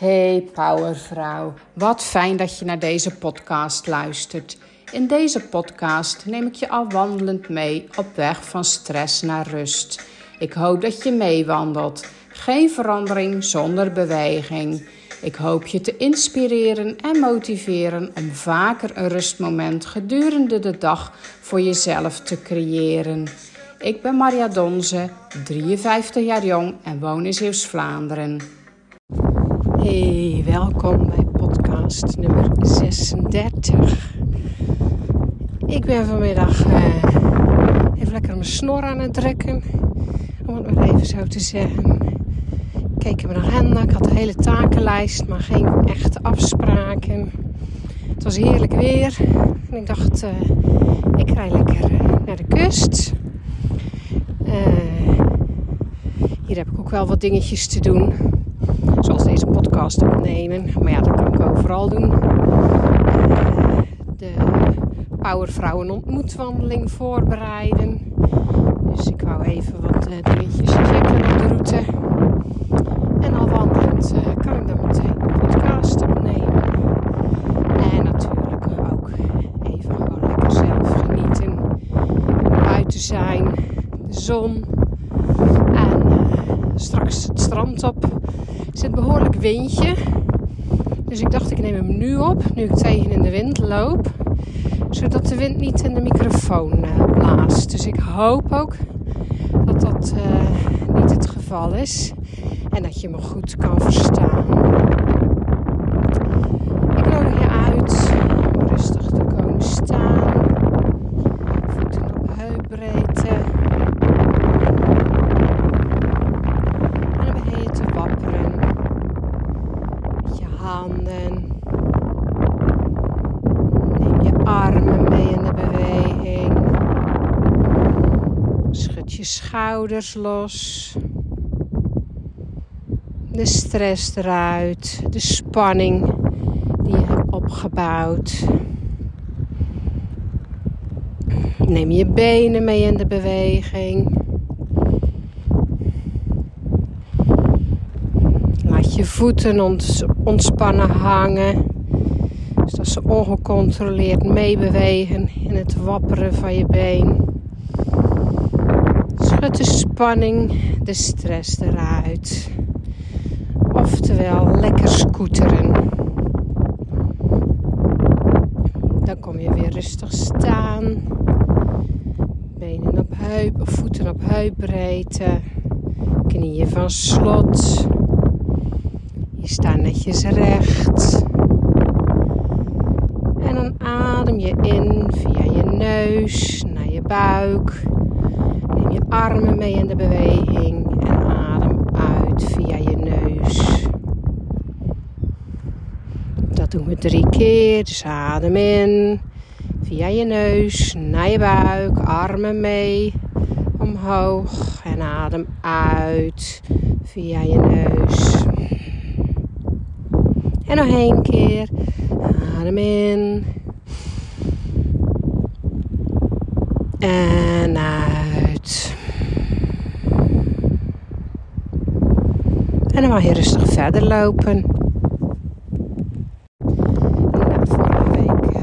Hey Powervrouw, wat fijn dat je naar deze podcast luistert. In deze podcast neem ik je al wandelend mee op weg van stress naar rust. Ik hoop dat je meewandelt. Geen verandering zonder beweging. Ik hoop je te inspireren en motiveren om vaker een rustmoment gedurende de dag voor jezelf te creëren. Ik ben Maria Donze, 53 jaar jong en woon in Zeeuws-Vlaanderen. Hey, welkom bij podcast nummer 36. Ik ben vanmiddag uh, even lekker mijn snor aan het trekken, om het maar even zo te zeggen. Ik keek in mijn ik had de hele takenlijst, maar geen echte afspraken. Het was heerlijk weer en ik dacht, uh, ik rij lekker uh, naar de kust. hier heb ik ook wel wat dingetjes te doen. Zoals deze podcast opnemen. Maar ja, dat kan ik overal doen. De Powervrouwen ontmoetwandeling voorbereiden. Dus ik wou even wat dingetjes checken op de route. En al wandelend kan ik dan meteen een podcast opnemen. En natuurlijk ook even gewoon lekker zelf genieten. Buiten zijn, de zon. En straks het strand op. Zit behoorlijk windje. Dus ik dacht, ik neem hem nu op, nu ik tegen in de wind loop. Zodat de wind niet in de microfoon uh, blaast. Dus ik hoop ook dat dat uh, niet het geval is. En dat je me goed kan verstaan. Ik nodig je uit om rustig te komen staan. Voeten op heupbreedte. En dan begin je te wapperen. Met je handen. Neem je armen mee in de beweging. Schud je schouders los. De stress eruit. De spanning die je hebt opgebouwd. Neem je benen mee in de beweging. Laat je voeten ontspannen hangen. Dus dat ze ongecontroleerd meebewegen in het wapperen van je been. De spanning, de stress eruit. Oftewel lekker scooteren. Dan kom je weer rustig staan. Benen op heup of voeten op heupbreedte. Knieën van slot. Je staat netjes recht. En dan adem je in via je neus naar je buik. Je armen mee in de beweging en adem uit via je neus. Dat doen we drie keer. Dus adem in via je neus naar je buik, armen mee omhoog en adem uit via je neus. En nog één keer. Adem in. En En dan mag je rustig verder lopen. Nou, vorige week uh,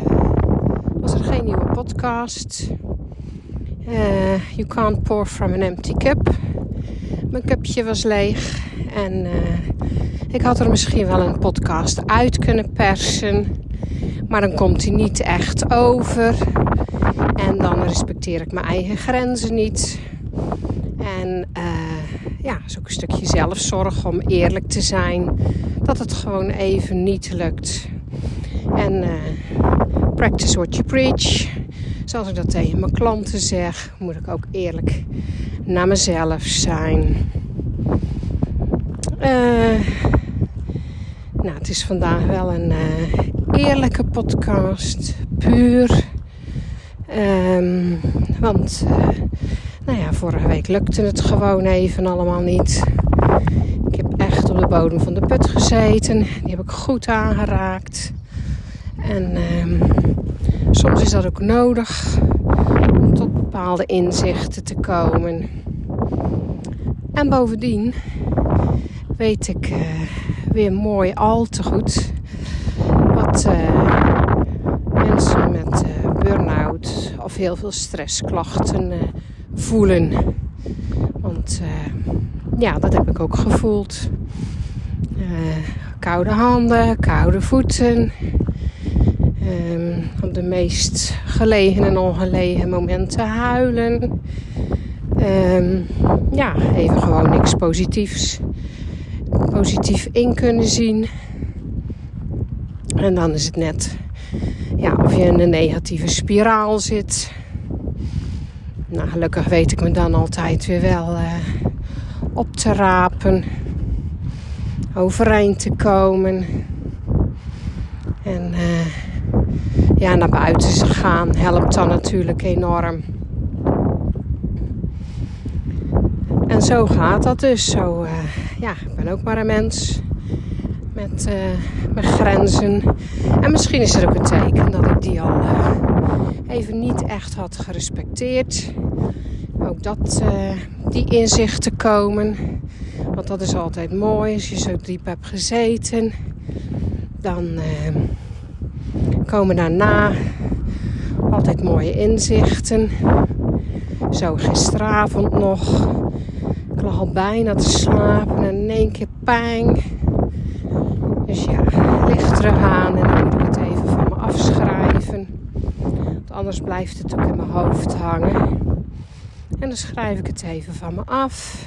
was er geen nieuwe podcast. Uh, you can't pour from an empty cup. Mijn cupje was leeg. En uh, ik had er misschien wel een podcast uit kunnen persen. Maar dan komt hij niet echt over. En dan respecteer ik mijn eigen grenzen niet. En uh, ja, ook een stukje zelfzorg om eerlijk te zijn. Dat het gewoon even niet lukt. En uh, practice what you preach. Zoals ik dat tegen mijn klanten zeg, moet ik ook eerlijk naar mezelf zijn. Uh, nou, het is vandaag wel een eerlijke podcast. Puur. Um, want, nou ja, vorige week lukte het gewoon even allemaal niet. Ik heb echt op de bodem van de put gezeten. Die heb ik goed aangeraakt. En um, soms is dat ook nodig om tot bepaalde inzichten te komen. En bovendien weet ik uh, weer mooi al te goed wat uh, mensen met uh, burn-out of heel veel stressklachten voelen. Want ja, dat heb ik ook gevoeld. koude handen, koude voeten. Um, op de meest gelegen en ongelegen momenten huilen. Um, ja, even gewoon niks positiefs. Positief in kunnen zien. En dan is het net ja, of je in een negatieve spiraal zit. Nou, gelukkig weet ik me dan altijd weer wel uh, op te rapen. Overeind te komen. En uh, ja, naar buiten gaan helpt dan natuurlijk enorm. En zo gaat dat dus. Zo, uh, ja, ik ben ook maar een mens met mijn grenzen. En misschien is het ook een teken dat ik die al even niet echt had gerespecteerd. Ook dat, uh, die inzichten komen. Want dat is altijd mooi als je zo diep hebt gezeten. Dan komen daarna altijd mooie inzichten. Zo gisteravond nog. Ik lag al bijna te slapen en in één keer pijn. Dus ja, licht terug aan en dan moet ik het even van me afschrijven. Want anders blijft het ook in mijn hoofd hangen. En dan schrijf ik het even van me af.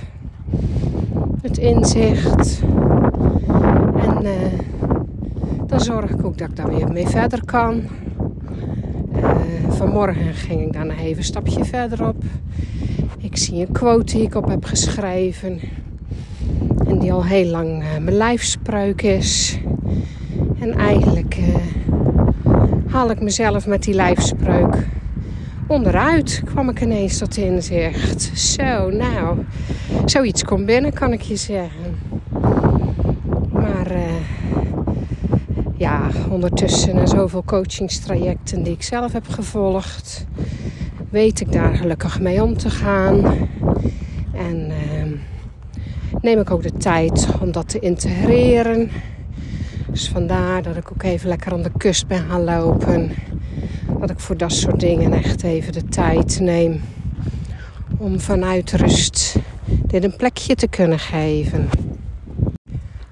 Het inzicht. En uh, dan zorg ik ook dat ik daar weer mee verder kan. Uh, vanmorgen ging ik dan even een stapje verderop. Ik zie een quote die ik op heb geschreven. En die al heel lang uh, mijn lijfspreuk is. En eigenlijk haal ik mezelf met die lijfspreuk onderuit. Kwam ik ineens tot inzicht. Zo, nou, zoiets komt binnen, kan ik je zeggen. Maar uh, ja, ondertussen na zoveel coachingstrajecten die ik zelf heb gevolgd, weet ik daar gelukkig mee om te gaan. En uh, neem ik ook de tijd om dat te integreren. Dus vandaar dat ik ook even lekker aan de kust ben gaan lopen. Dat ik voor dat soort dingen echt even de tijd neem om vanuit rust dit een plekje te kunnen geven.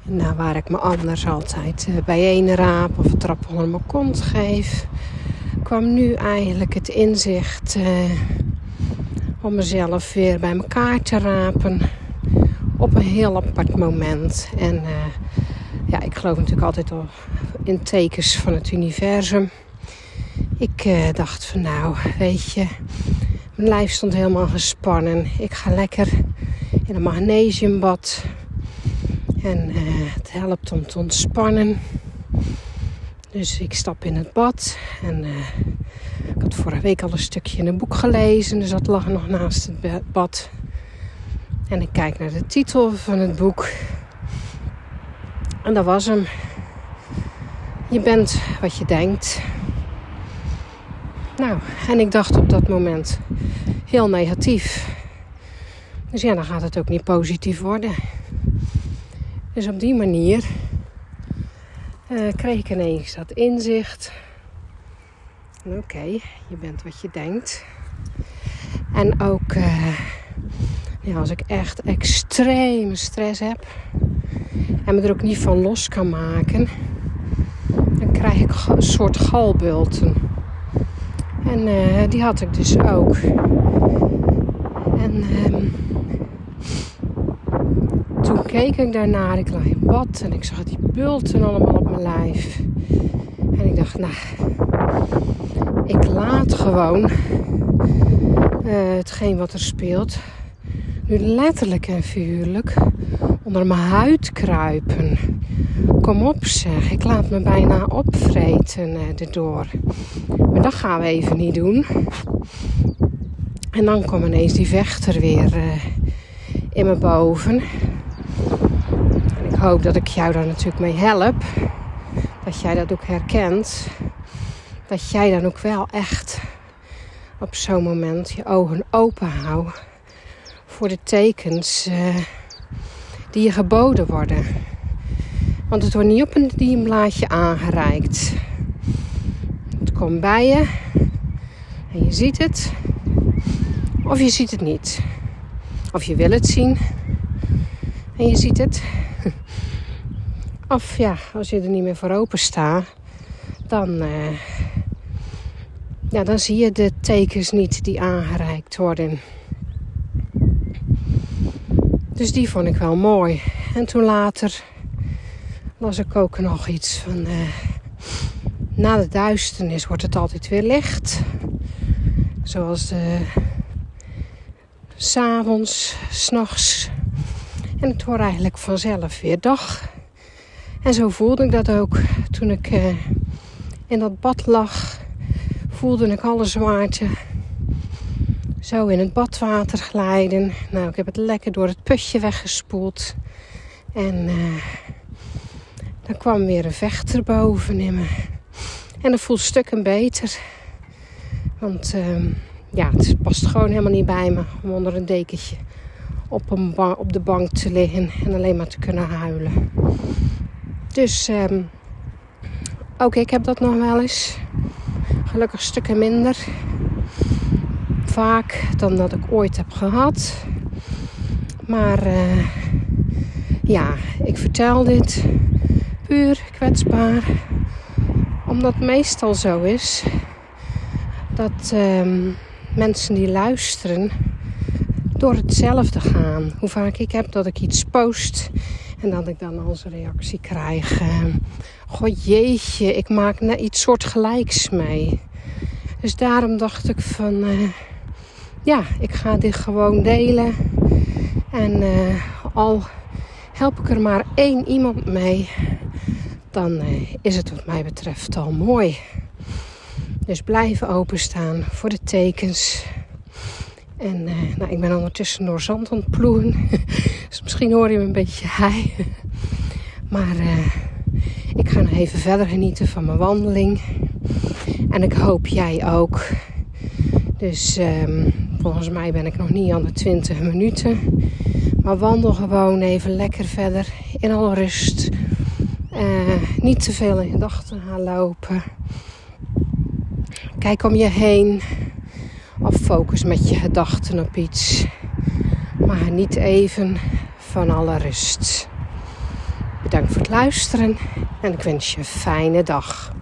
En nou, waar ik me anders altijd uh, bijeen raap of een trap onder mijn kont geef, kwam nu eigenlijk het inzicht uh, om mezelf weer bij elkaar te rapen op een heel apart moment. En uh, ik geloof natuurlijk altijd al in tekens van het universum. Ik uh, dacht van nou, weet je, mijn lijf stond helemaal gespannen. Ik ga lekker in een magnesiumbad. En uh, het helpt om te ontspannen. Dus ik stap in het bad. En uh, ik had vorige week al een stukje in een boek gelezen. Dus dat lag nog naast het bad. En ik kijk naar de titel van het boek. En dat was hem. Je bent wat je denkt. Nou, en ik dacht op dat moment heel negatief. Dus ja, dan gaat het ook niet positief worden. Dus op die manier uh, kreeg ik ineens dat inzicht. Oké, je bent wat je denkt. En ook uh, als ik echt extreme stress heb en me er ook niet van los kan maken, dan krijg ik een soort galbulten. En uh, die had ik dus ook. En um, toen keek ik daarnaar, ik lag in bad en ik zag die bulten allemaal op mijn lijf. En ik dacht, nou, ik laat gewoon uh, hetgeen wat er speelt nu letterlijk en figuurlijk onder mijn huid kruipen. Kom op zeg, ik laat me bijna opvreten uh, erdoor. Maar dat gaan we even niet doen. En dan komt ineens die vechter weer uh, in me boven. En ik hoop dat ik jou daar natuurlijk mee help. Dat jij dat ook herkent. Dat jij dan ook wel echt op zo'n moment je ogen open houdt voor de tekens uh, die je geboden worden. Want het wordt niet op een dienblaadje aangereikt. Het komt bij je en je ziet het. Of je ziet het niet. Of je wil het zien en je ziet het. Of ja, als je er niet meer voor open staat, dan, uh, ja, dan zie je de tekens niet die aangereikt worden. Dus die vond ik wel mooi. En toen later las ik ook nog iets van. Uh, na de duisternis wordt het altijd weer licht. Zoals de. S'avonds, s'nachts. En het wordt eigenlijk vanzelf weer dag. En zo voelde ik dat ook toen ik uh, in dat bad lag. Voelde ik alle zwaarte zo in het badwater glijden. Nou, ik heb het lekker door het putje weggespoeld. En uh, dan kwam weer een vechter boven in me. En dat voelt stukken beter. Want uh, ja, het past gewoon helemaal niet bij me om onder een dekentje op, een op de bank te liggen en alleen maar te kunnen huilen. Dus um, ook ik heb dat nog wel eens. Gelukkig stukken minder vaak dan dat ik ooit heb gehad. Maar uh, ja, ik vertel dit puur kwetsbaar. Omdat het meestal zo is dat uh, mensen die luisteren door hetzelfde gaan. Hoe vaak ik heb dat ik iets post en dat ik dan als reactie krijg: uh, God jeetje, ik maak net iets soortgelijks mee. Dus daarom dacht ik van uh, ja, ik ga dit gewoon delen. En uh, al help ik er maar één iemand mee, dan uh, is het wat mij betreft al mooi. Dus blijven openstaan voor de tekens. En uh, nou, ik ben ondertussen door zand aan het ploegen. dus misschien hoor je me een beetje hij. maar ik ga nog even verder genieten van mijn wandeling. En ik hoop jij ook. Dus um, volgens mij ben ik nog niet aan de 20 minuten. Maar wandel gewoon even lekker verder in alle rust. Uh, niet te veel in gedachten gaan lopen. Kijk om je heen. Of focus met je gedachten op iets. Maar niet even van alle rust. Bedankt voor het luisteren en ik wens je een fijne dag.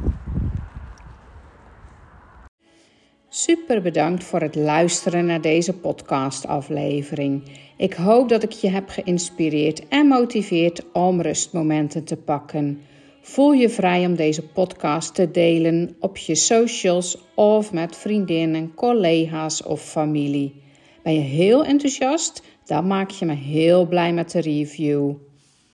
Super bedankt voor het luisteren naar deze podcastaflevering. Ik hoop dat ik je heb geïnspireerd en motiveerd om rustmomenten te pakken. Voel je vrij om deze podcast te delen op je socials of met vriendinnen, collega's of familie. Ben je heel enthousiast? Dan maak je me heel blij met de review.